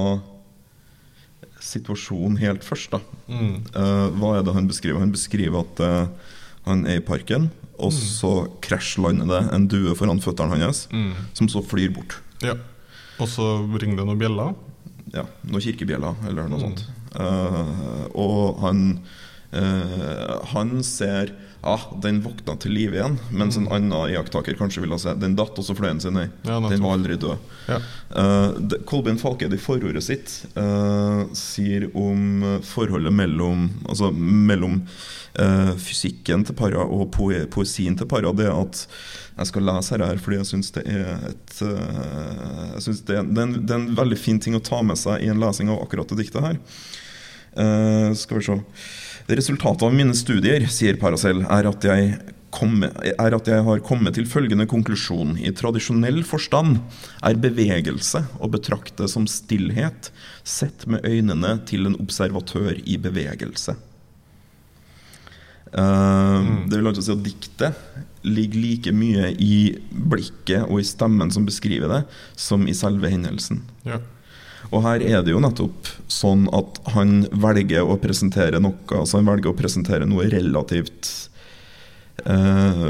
A: situasjonen helt først, da.
B: Mm.
A: Eh, hva er det han beskriver? Han beskriver at eh, han er i parken, og så krasjlander det en due foran føttene hans,
B: Mm.
A: som så flyr bort.
B: Ja. Og så ringer det noen bjeller.
A: Ja, Noen kirkebjeller eller noe
B: Mm.
A: sånt. Eh, og han eh, Han ser ah, den våkna til liv igjen, mens en annen iakttaker kanskje ville se den datt, og så fløy den sin vei.
B: Ja,
A: Den var aldri død.
B: Ja.
A: Uh, de, Kolbein Falked i forordet sitt uh, sier om eh, forholdet mellom Altså mellom eh, fysikken til para og poe poesien til para. Det at jeg skal lese her fordi jeg syns det er et eh, Jeg synes det, er- det, er en, det er en veldig fin ting å ta med seg i en lesing av akkurat det diktet her. Eh, skal vi se Resultatet av mine studier, sier Paracel, er at jeg er at jeg har kommet til følgende konklusjon. I tradisjonell forstand er bevegelse å betrakte som stillhet, sett med øynene til en observatør i bevegelse. Eh, Det vil altså si at diktet ligger like mye i blikket og i stemmen som beskriver det, som i selve hendelsen.
B: Ja.
A: Og her er det jo nettopp sånn at han velger å presentere noe Altså han velger å presentere noe relativt eh,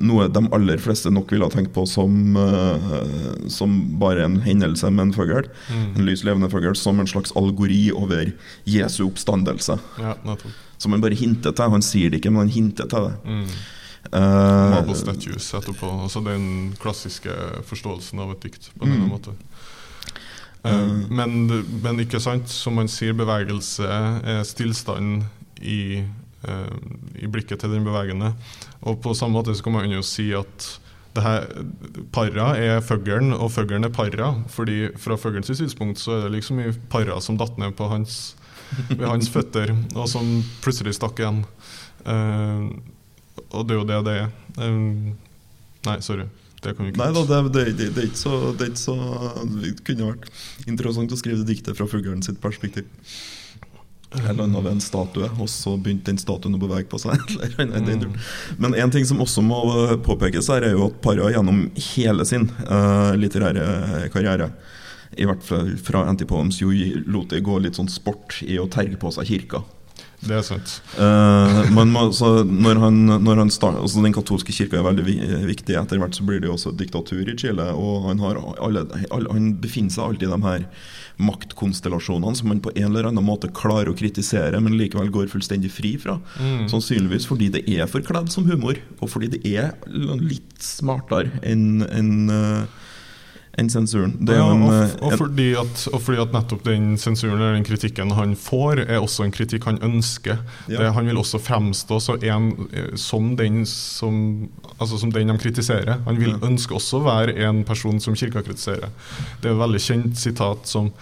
A: Noe de aller fleste nok ville ha tenkt på som, eh, som bare en hendelse med en fugl.
B: Mm.
A: En lys levende fugl som en slags algori over Jesu oppstandelse.
B: ja.
A: Som han bare hinter til. Han sier det ikke, men han hinter til det.
B: Mm.
A: Uh,
B: Marble statues etterpå. Altså den klassiske forståelsen av et dikt. på en
A: Mm.
B: annen måte. Eh, men, men ikke sant, som man sier, bevegelse er stillstand i, eh, i blikket til den bevegende. Og på samme måte så kan man jo si at det her, para er fuglen, og fuglen er para. fordi fra fuglens synspunkt så er det liksom i para som datt ned på hans, ved hans føtter, og som plutselig stakk igjen. Uh, og det er jo det det er. Eh, nei, sorry. Det kan vi ikke
A: Nei da, det, det, det, det, er ikke så, det er ikke så Det kunne vært interessant å skrive det diktet fra fuglen sitt perspektiv. Jeg landa ved en statue, og så begynte den statuen å bevege på seg. Duren. Men en ting som også må påpekes her, er jo at Parra gjennom hele sin uh, litterære karriere, i hvert fall fra Antipoems, jo lot det gå litt sånn sport i å terge på seg kirka.
B: Det er sant.
A: Uh, men altså, når han, når han start, altså Den katolske kirka er veldig viktig. Etter hvert så blir det jo også diktatur i Chile. Og han, har alle, alle, han befinner seg alltid i de her maktkonstellasjonene som man på en eller annen måte klarer å kritisere, men likevel går fullstendig fri fra. Mm. Sannsynligvis fordi det er forkledd som humor, og fordi det er litt smartere enn en, uh, enn sensuren.
B: ja, en, og, eh, og, fordi at, og, fordi at, nettopp den sensuren eller den kritikken han får, er også en kritikk han ønsker. Ja. Det, han vil også fremstå en, eh, som, den som, altså som den de kritiserer. Han vil ja. ønske også å være en person som kirka kritiserer. Det er et veldig kjent sitat som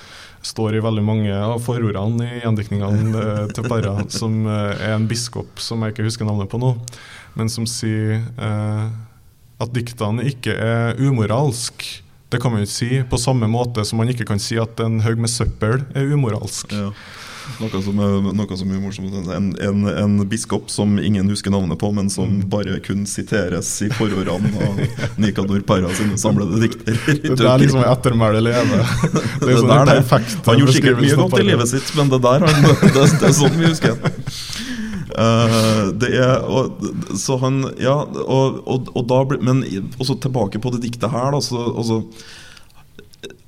B: står i veldig mange av forordene i gjendiktningene eh, til Parra, som er en biskop som jeg ikke husker navnet på nå, men som sier eh, at diktene ikke er umoralsk det kan man jo si, på samme måte som man ikke kan si at en haug med søppel er umoralsk. Ja.
A: Noe som er, noe som er morsomt. En, en, en, biskop som ingen husker navnet på, men som mm. bare kun siteres i forordene av Nikador Parra sine samlede dikter.
B: Det er liksom ettermælet leve. Det er
A: sånn det perfekte Han gjorde sikkert mye godt i livet sitt, men det der han, det, det er sånn vi husker Uh, det er og, Så han Ja, og, og, og da ble, Men også tilbake på det diktet her, da. Så, også,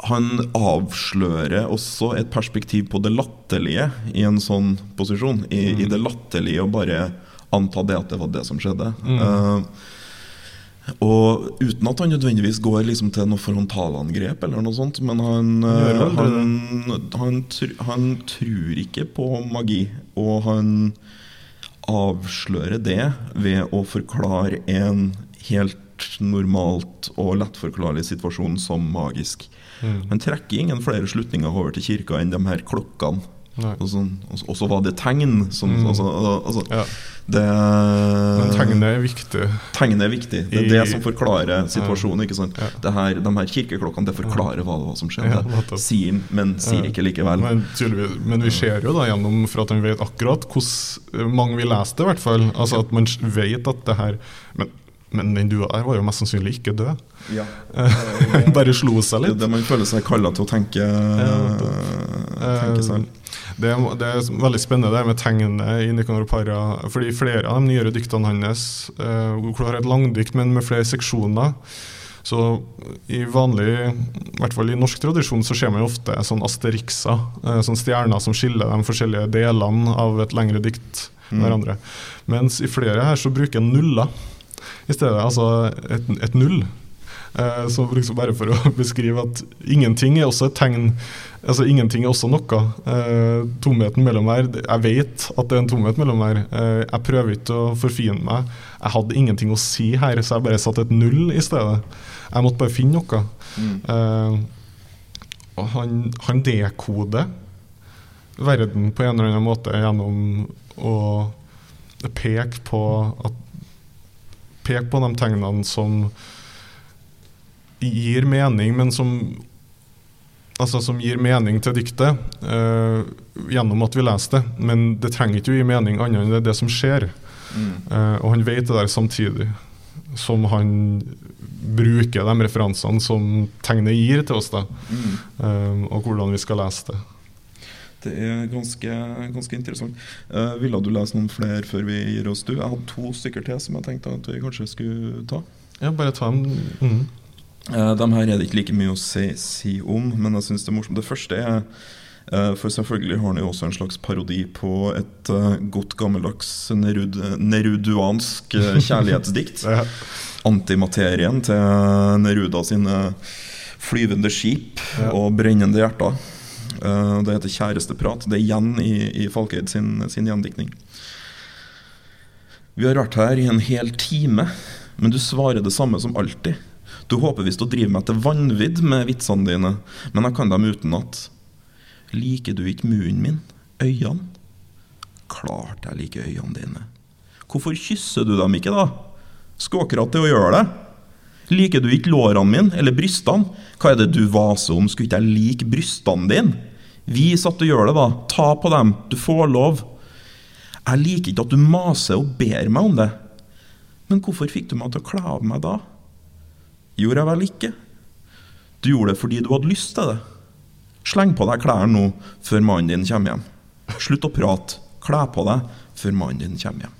A: han avslører også et perspektiv på det latterlige i en sånn posisjon. I, mm. i det latterlige å bare anta det at det var det som skjedde. Mm. Uh, og uten at han nødvendigvis går liksom til noe frontalangrep, eller noe sånt. Men han, uh, han, han, han, tror ikke på magi. Og han avsløre det ved å forklare en helt normalt og lettforklarlig situasjon som magisk. Mm. Han trekker ingen flere slutninger over til kirka enn de her klokkene. Og, så, også var det tegn. Som, mm. altså, altså, ja. det,
B: Men tegnet er viktig.
A: Tegnet er viktig. Det er I, det som forklarer situasjonen. ikke sant? Ja. Det her, de her kirkeklokkene det forklarer hva det var som skjedde. Ja, sier men sier ikke likevel.
B: Men, men, vi ser jo da gjennom for at han vet akkurat hvordan mange vil lese det, i hvert fall. Altså At man vet at det her Men men den du der var jo mest sannsynlig ikke død. Ja. Bare slo seg litt.
A: Det, det man føler seg kalla til å tenke, ja, tenke selv.
B: Det, det, er veldig spennende det med tegnet i Nicanor Parra. Fordi flere av de nyere diktene hans uh, hvor har et langdikt, men med flere seksjoner. Så i vanlig, i hvert fall i norsk tradisjon, så ser man jo ofte sånn asterikser. Uh, sånn stjerner som skiller de forskjellige delene av et lengre dikt mm. hverandre. Mens i flere her så bruker en nuller i stedet. Altså et, et null. Eh, så liksom bare for å beskrive at ingenting er også et tegn. Altså Ingenting er også noe. Eh, tomheten mellom her Jeg vet at det er en tomhet mellom her. Eh, jeg prøver ikke å forfine meg. Jeg hadde ingenting å si her, så jeg bare satte et null i stedet. Jeg måtte bare finne noe. Mm. Eh, og han, han dekoder verden på en eller annen måte gjennom å peke på at peke på de tegnene som gir mening, men som altså som gir mening til diktet uh, gjennom at vi leser det. Men det trenger ikke å gi mening annet enn det det som skjer. Mm. Uh, og han vet det der samtidig som han bruker de referansene som tegnet gir til oss, da, mm. uh, og hvordan vi skal lese det.
A: Det er ganske, ganske interessant. Eh, ville du lese noen flere før vi gir oss? Du, Jeg hadde to stykker til som jeg tenkte at vi kanskje skulle ta.
B: Ja, bare ta dem. Mm.
A: Eh, de her er det ikke like mye å si, si om, men jeg syns det er morsomt. Det første er uh, For selvfølgelig har han jo også en slags parodi på et uh, godt gammeldags nerud, neruduansk kjærlighetsdikt. ja. Antimaterien til Neruda sine flyvende skip ja. og brennende hjerter. Uh, det heter 'Kjæresteprat'. Det er igjen i, i Falkeid sin, sin gjendiktning. Vi har vært her i en hel time, men du svarer det samme som alltid. Du håper visst å drive meg til vanvidd med vitsene dine, men jeg kan dem utenat. Liker du ikke munnen min? Øynene? Klart jeg liker øynene dine. Hvorfor kysser du dem ikke, da? Skåkrat til å gjøre det. Liker du ikke lårene mine eller brystene? Hva er det du vaser om, skulle ikke jeg like brystene dine? Vis at du gjør det, da. Ta på dem. Du får lov. Jeg liker ikke at du maser og ber meg om det. Men hvorfor fikk du meg til å kle av meg da? Gjorde jeg vel ikke? Du gjorde det fordi du hadde lyst til det. Sleng på deg klærne nå før mannen din kommer hjem. Slutt å prate. Kle på deg før mannen din kommer hjem.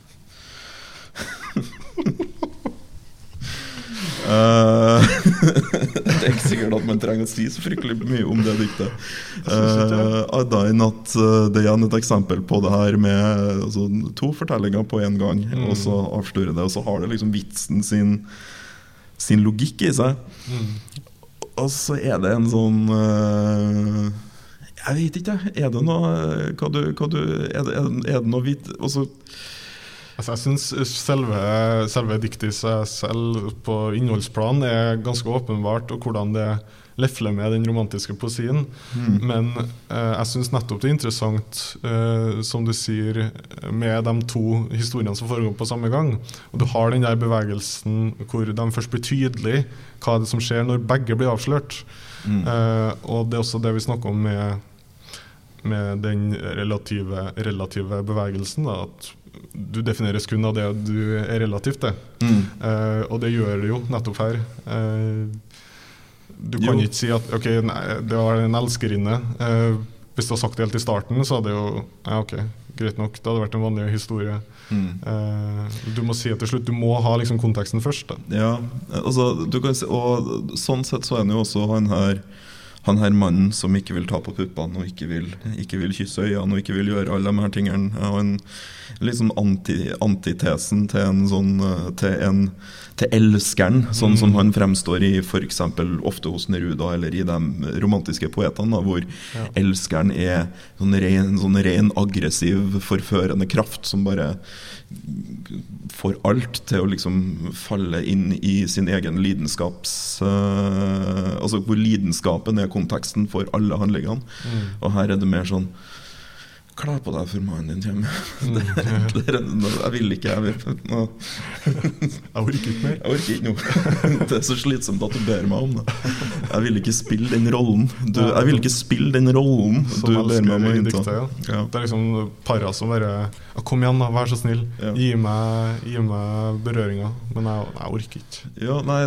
A: Eh, det er ikke sikkert at man trenger å si så fryktelig mye om det diktet. Uh, Annet enn at uh, det er igjen et eksempel på det her med altså, to fortellinger på én gang,
B: Mm.
A: og så avslører det, og så har det liksom vitsen sin, sin logikk i seg.
B: Mm.
A: Og så er det en sånn uh, Jeg vet ikke, er det noe hva du, hva du, Er det, er det noe vit... Altså,
B: Altså, jeg syns selve, selve diktet i seg selv på innholdsplan er ganske åpenbart, og hvordan det lefler med den romantiske poesien.
A: mm.
B: Men eh, jeg syns nettopp det er interessant, eh, som du sier, med de to historiene som foregår på samme gang. Og du har den der bevegelsen hvor de først blir tydelig hva er det som skjer når begge blir avslørt.
A: Mm.
B: Eh, og det er også det vi snakker om med, med den relative, relative bevegelsen. Da, at du defineres kun av det du er relativt til.
A: Mm.
B: Uh, og det gjør det jo nettopp her. Uh, du kan
A: Jo.
B: ikke si at ok, nei, det var en elskerinne. Uh, hvis du hadde sagt det helt i starten, så hadde det jo ja, ok, greit nok. Det hadde vært en vanlig historie.
A: Mm.
B: Du må si det til slutt. Du må ha liksom konteksten først. Da.
A: Ja, altså, du kan si, og sånn sett så er han jo også han her han her mannen som ikke vil ta på puppene og ikke vil, ikke vil kysse øynene og ikke vil gjøre alle de her tingene. Og en, sånn anti, antitesen til en sånn eh, til, en, til elskeren, sånn som
B: Mm.
A: han fremstår i f.eks. ofte hos Neruda eller i de romantiske poetene, da, hvor
B: Ja.
A: elskeren er sånn ren, sånn ren aggressiv, forførende kraft som bare får alt til å liksom falle inn i sin egen lidenskaps uh, Altså hvor lidenskapen er konteksten for alle handlingene.
B: Mm.
A: Og her er det mer sånn Kle på deg før mannen din kommer.
B: Mm.
A: Det er, jeg vil ikke, jeg vil nå,
B: Jeg orker ikke mer.
A: Jeg orker ikke noe. Det er så slitsomt at du ber meg om det. Jeg vil ikke spille den rollen. Du, jeg vil ikke spille den rollen
B: Som
A: du ber meg om å innta.
B: Ja.
A: Ja.
B: Det er liksom para som bare Kom igjen, da, vær så snill.
A: Ja.
B: Gi, meg, gi meg berøringa. Men jeg, jeg orker ikke.
A: Ja, nei,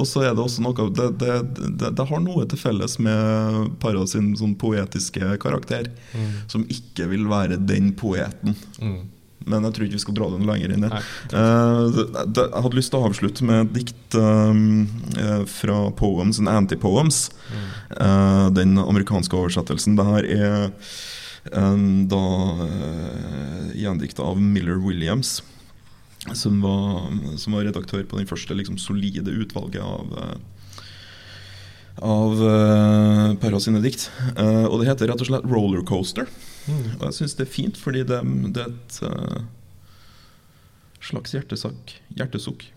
A: Og så er det også noe det, det, det, det har noe til felles med Para sin sånn poetiske karakter,
B: Mm.
A: som ikke vil være den poeten.
B: Mm.
A: Men jeg tror ikke vi skal dra den lenger inn i det. Eh, Jeg hadde lyst til å avslutte med et dikt um, eh, fra Poems and Anti-Poems.
B: Mm.
A: Uh, den amerikanske oversettelsen. Det her er um, da uh, gjendikta av Miller Williams. Som var, som var redaktør på den første liksom, solide utvalget av av uh, Perra sine dikt. Uh, og det heter rett og slett 'Rollercoaster'.
B: Mm.
A: Og jeg syns det er fint, fordi det, det er et eh, slags hjertesak, hjertesukk.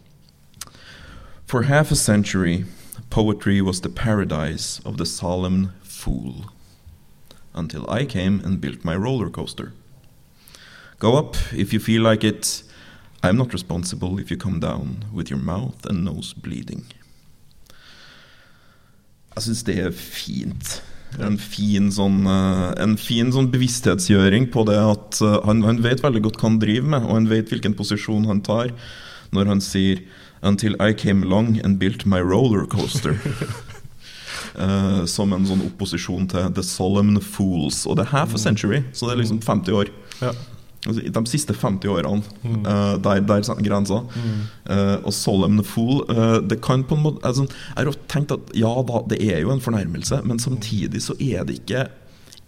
A: For half a century, poetry was the paradise of the solemn fool. Until I came and built my roller coaster. Go up if you feel like it. I'm not responsible if you come down with your mouth and nose bleeding. Jeg syns det er fint. En fin sånn, eh, en fin sånn bevissthetsgjøring på det at eh, han, han vet veldig godt hva han driver med, og han vet hvilken posisjon han tar når han sier Until I came along and built my roller coaster. Eh, som en sånn opposisjon til The Solemn Fools. Og det er half a century, så det er liksom 50 år.
B: Ja.
A: Altså, de siste 50 årene,
B: Mm.
A: uh, der, der er grensa.
B: Mm.
A: Uh, og Solemn Fool uh, Det kan på en måte altså, Jeg har tenkt at ja da, det er jo en fornærmelse, men samtidig så er det ikke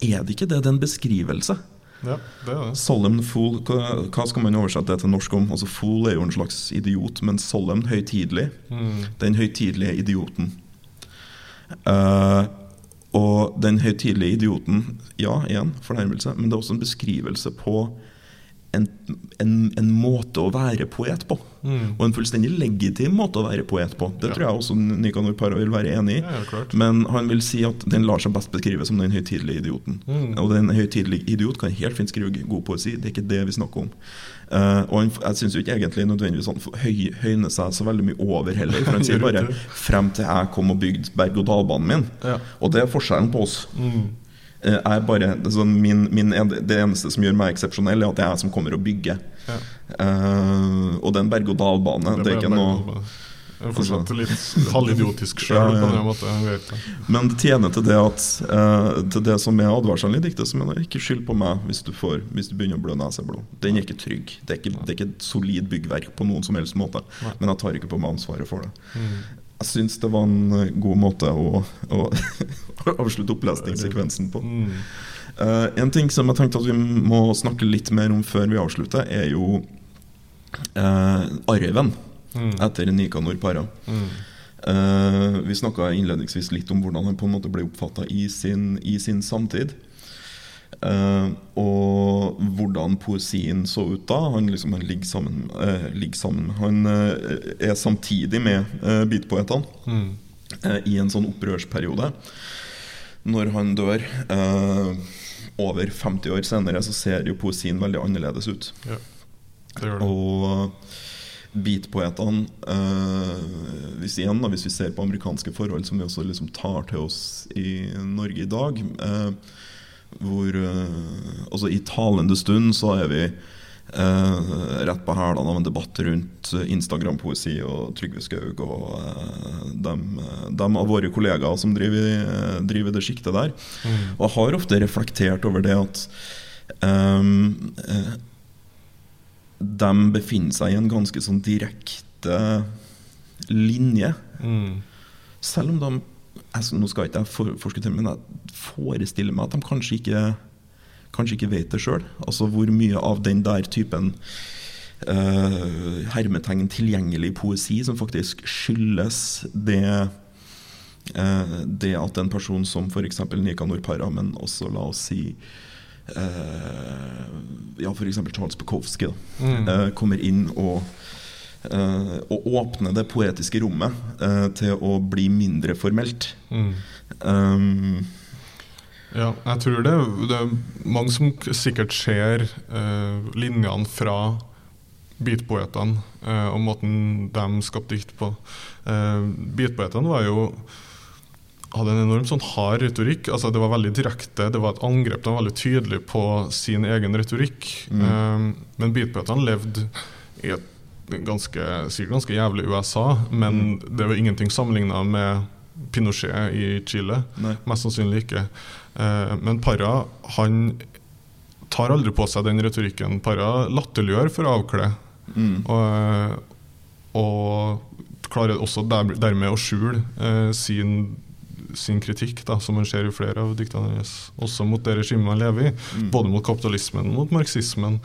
A: Er det ikke det? Det er en beskrivelse.
B: ja, det er det.
A: Solemn Fool, hva, hva skal man oversette det til norsk om? Altså Fool er jo en slags idiot, men solemn, høytidelig.
B: Mm.
A: Den høytidelige idioten. Uh, og den høytidelige idioten, ja, igjen, fornærmelse, men det er også en beskrivelse på en, en, en måte å være poet på.
B: Mm.
A: Og en fullstendig legitim måte å være poet på. Det
B: Ja.
A: tror jeg også Nikanor Parra vil være enig i.
B: Ja.
A: Men han vil si at den lar seg best beskrive som den høytidelige idioten.
B: Mm.
A: Og den høytidelige idiot kan helt fint skrive god poesi, det er ikke det vi snakker om. Uh, og han, jeg syns ikke egentlig nødvendigvis han høy, høyner seg så veldig mye over heller. For han sier bare 'frem til jeg kom og bygde berg-og-dal-banen min'.
B: Ja.
A: Og det er forskjellen på oss.
B: Mm.
A: Eh, er bare, sånn min, min, det eneste som gjør meg eksepsjonell, er at det er jeg som kommer og bygger.
B: Ja.
A: Uh, og det er en berg-og-dal-bane. Det, er ikke noe.
B: Jeg fortsatt litt halvidiotisk sjøl på. Jeg vet.
A: Men det tjener til det at uh, Til det som er advarselen i diktet, som er ikke skyld på meg hvis du, får, hvis du begynner å blø neseblod. Den er ikke trygg. Det er ikke, det er ikke et solid byggverk på noen som helst måte. Men jeg tar ikke på meg ansvaret for det.
B: Mm.
A: Jeg syns det var en eh, god måte å, å avslutte opplesningssekvensen på.
B: Mm.
A: Uh, en ting som jeg tenkte at vi må snakke litt mer om før vi avslutter, er jo uh, arven
B: Mm.
A: etter Nikanor Para.
B: Mm.
A: Uh, vi snakka innledningsvis litt om hvordan han på en måte ble oppfatta i, sin- i sin samtid. Og hvordan poesien så ut da. Han, liksom, han ligger sammen. eh, ligger sammen. Han eh, er samtidig med eh, beatpoetene
B: Mm.
A: eh, i en sånn opprørsperiode. Når han dør, eh, over 50 år senere, så ser jo poesien veldig annerledes ut.
B: Ja, det gjør det.
A: Og beatpoetene eh, hvis, igjen, da, hvis vi ser på amerikanske forhold, som vi også liksom tar til oss i Norge i dag eh, Hvor eh, altså I talende stund så er vi eh, rett på hælene av en debatt rundt Instagram-poesi og Trygve Skaug og eh, dem, dem av våre kollegaer som driver, eh, driver det sjiktet der.
B: Mm.
A: Og har ofte reflektert over det at eh, de befinner seg i en ganske sånn direkte linje.
B: Mm.
A: Selv om de altså, Nå skal ikke jeg for, forskuttere, men jeg forestiller meg at de kanskje ikke Kanskje ikke vet det sjøl. Altså hvor mye av den der typen uh, hermetegn tilgjengelig poesi som faktisk skyldes det uh, det at en person som f.eks. Nikanor Parra, men også la oss si uh, Ja, f.eks. Charles Bukowski, da,
B: Mm.
A: uh, kommer inn og eh, og åpne det poetiske rommet uh, til å bli mindre formelt.
B: Mm.
A: Um,
B: Ja, jeg tror det, det er mange som sikkert ser uh, linjene fra beatpoetene og måten de skapte dikt på. Beatpoetene var jo hadde en enormt sånn hard retorikk. altså Det var veldig direkte, det var et angrep. De var veldig tydelige på sin egen retorikk.
A: Mm.
B: Men beatpoetene levde i et ganske, sikkert ganske jævlig USA, men det var ingenting sammenligna med Pinochet i Chile.
A: nei.
B: Mest sannsynlig ikke. Eh, men Parra han tar aldri på seg den retorikken. Parra latterliggjør for å avkle.
A: Mm.
B: Og, og klarer også der, dermed å skjule eh, sin, sin kritikk, da, som man ser i flere av diktene hennes. Også mot det regimet man lever i.
A: Mm.
B: Både mot kapitalismen, mot marxismen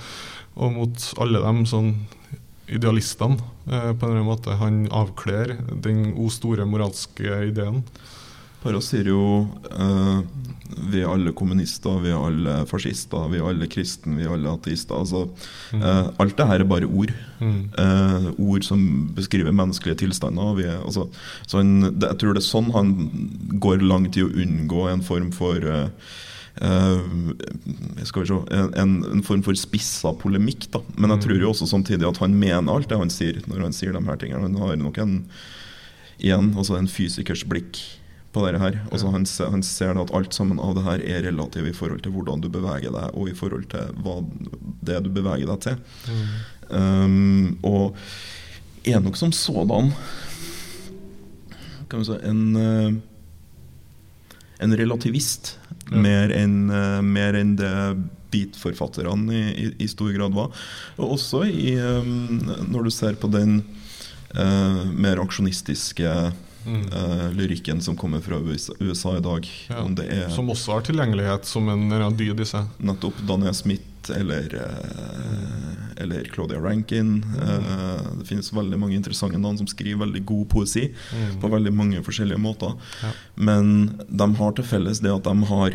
B: og mot alle dem sånn idealistene, eh, på en eller annen måte. Han avkler den o store moralske ideen.
A: Paras sier jo eh, vi er alle kommunister, vi er alle fascister, vi er alle kristne, vi er alle ateister. Altså,
B: Mm.
A: eh, alt det her er bare ord.
B: Mm.
A: Eh, ord som beskriver menneskelige tilstander. Vi er, altså, så han, det, jeg tror det er sånn han går langt i å unngå en form for eh, skal vi se, en, en, form for spissa polemikk. Da. Men jeg
B: Mm.
A: tror jo også samtidig at han mener alt det han sier når han sier de her tingene. Han har nok en, igjen, altså en fysikers blikk på dette her. Altså han, ser, han ser at alt sammen av det her er relativt i forhold til hvordan du beveger deg, og i forhold til hva det du beveger deg til.
B: Mm.
A: Um, og er nok som sådan kan vi si, en, eh, en relativist,
B: Ja.
A: mer enn uh, mer enn det beatforfatterne i, i, i stor grad var. Og også i, um, når du ser på den uh, mer aksjonistiske
B: Mm.
A: Uh, lyrikken som kommer fra USA, USA i dag.
B: Ja,
A: Om det er
B: Som også har tilgjengelighet som en dyd i seg.
A: nettopp Daniel Smith eller, eh, eller Claudia Rankin. Mm. det finnes veldig mange interessante navn som skriver veldig god poesi
B: Mm.
A: på veldig mange forskjellige måter.
B: Ja.
A: Men de har til felles det at de har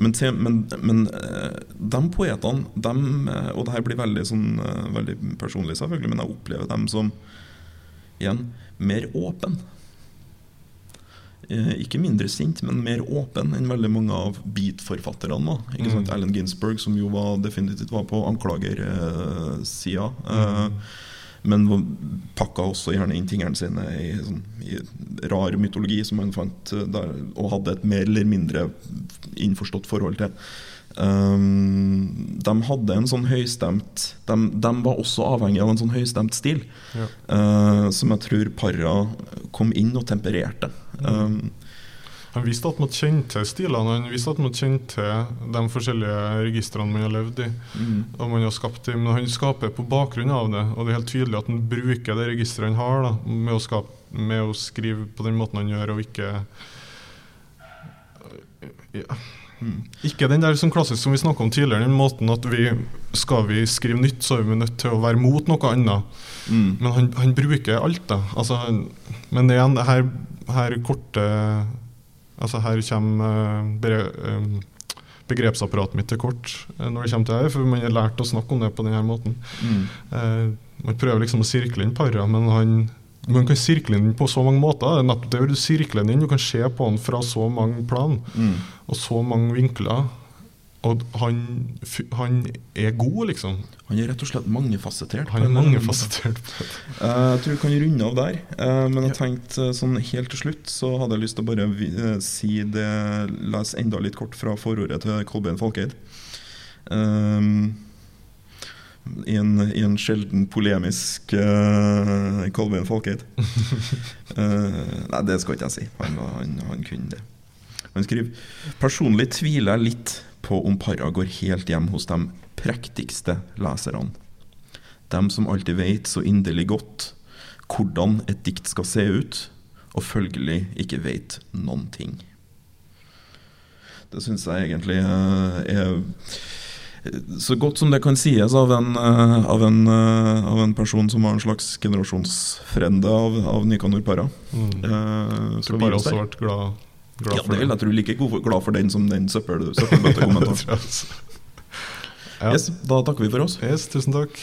A: men, men, men eh, de poetene eh, Og det her blir veldig, sånn, veldig personlig, selvfølgelig, men jeg opplever dem som igjen mer åpen. Eh, ikke mindre sint, men mer åpen enn veldig mange av beat-forfatterne. var. Ikke sant?
B: Mm.
A: Allen Ginsberg, som jo var, definitivt var på anklagersida. Eh,
B: Mm.
A: men var- pakka også gjerne inn tingene sine i, sånn, i rar mytologi som han fant eh, der, og hadde et mer eller mindre innforstått forhold til. Um, de hadde en sånn høystemt de, de var også avhengig av en sånn høystemt stil,
B: Ja.
A: uh, som jeg tror Parra kom inn og tempererte. Um,
B: Han visste at man kjente til stilene, han visste at man kjente til de forskjellige registrene man har levd i.
A: mm,
B: og man har skapt det, Men han skaper på bakgrunn av det, og det er helt tydelig at han bruker det registeret han har, da, med, å skape, med å skrive på den måten han gjør, og ikke ja.
A: mm,
B: Ikke den der som klassisk som vi snakka om tidligere, den måten at vi skal vi skrive nytt, så er vi nødt til å være mot noe annet.
A: mm,
B: Men han, han bruker alt, da. Altså, men igjen, her, her korte Altså her kommer eh, eh, begrepsapparatet mitt til kort eh, når det kommer til det, for man har lært å snakke om det på denne måten.
A: mm,
B: man prøver liksom å sirkle inn para, men han man kan sirkle inn på så mange måter. Det er nettopp det du sirkler den inn. Du kan se på den fra så mange plan
A: mm.
B: og så mange vinkler. Og han, han er god, liksom.
A: Han er rett og slett mangefasettert.
B: Han er mangefasettert.
A: Eh, Jeg tror vi kan runde av der. eh, Men jeg tenkte eh, sånn helt til slutt så hadde jeg lyst til å bare si det Lese enda litt kort fra forordet til Kolbein Falkeid. Um, i, en, I en sjelden polemisk uh, Kolbein Falkeid. uh, nei, det skal ikke jeg si. Han, han, han kunne det. Han skriver Personlig tviler jeg litt på om para går helt hjem hos de prektigste leserne. Dem som alltid vet så inderlig godt hvordan et dikt skal se ut, og følgelig ikke vet noen ting. Det syns jeg egentlig eh, er så godt som det kan sies av en, eh, av en, eh, av en person som var en slags generasjonsfrende av, av Nikanor Para.
B: Mm.
A: Eh,
B: Så
A: vi
B: også vært glad, glad
A: Ja, det vil jeg tror like glad for den som den søppel- søppelbøttekommentaren.
B: ja.
A: Yes, da takker vi for oss.
B: yes, tusen takk.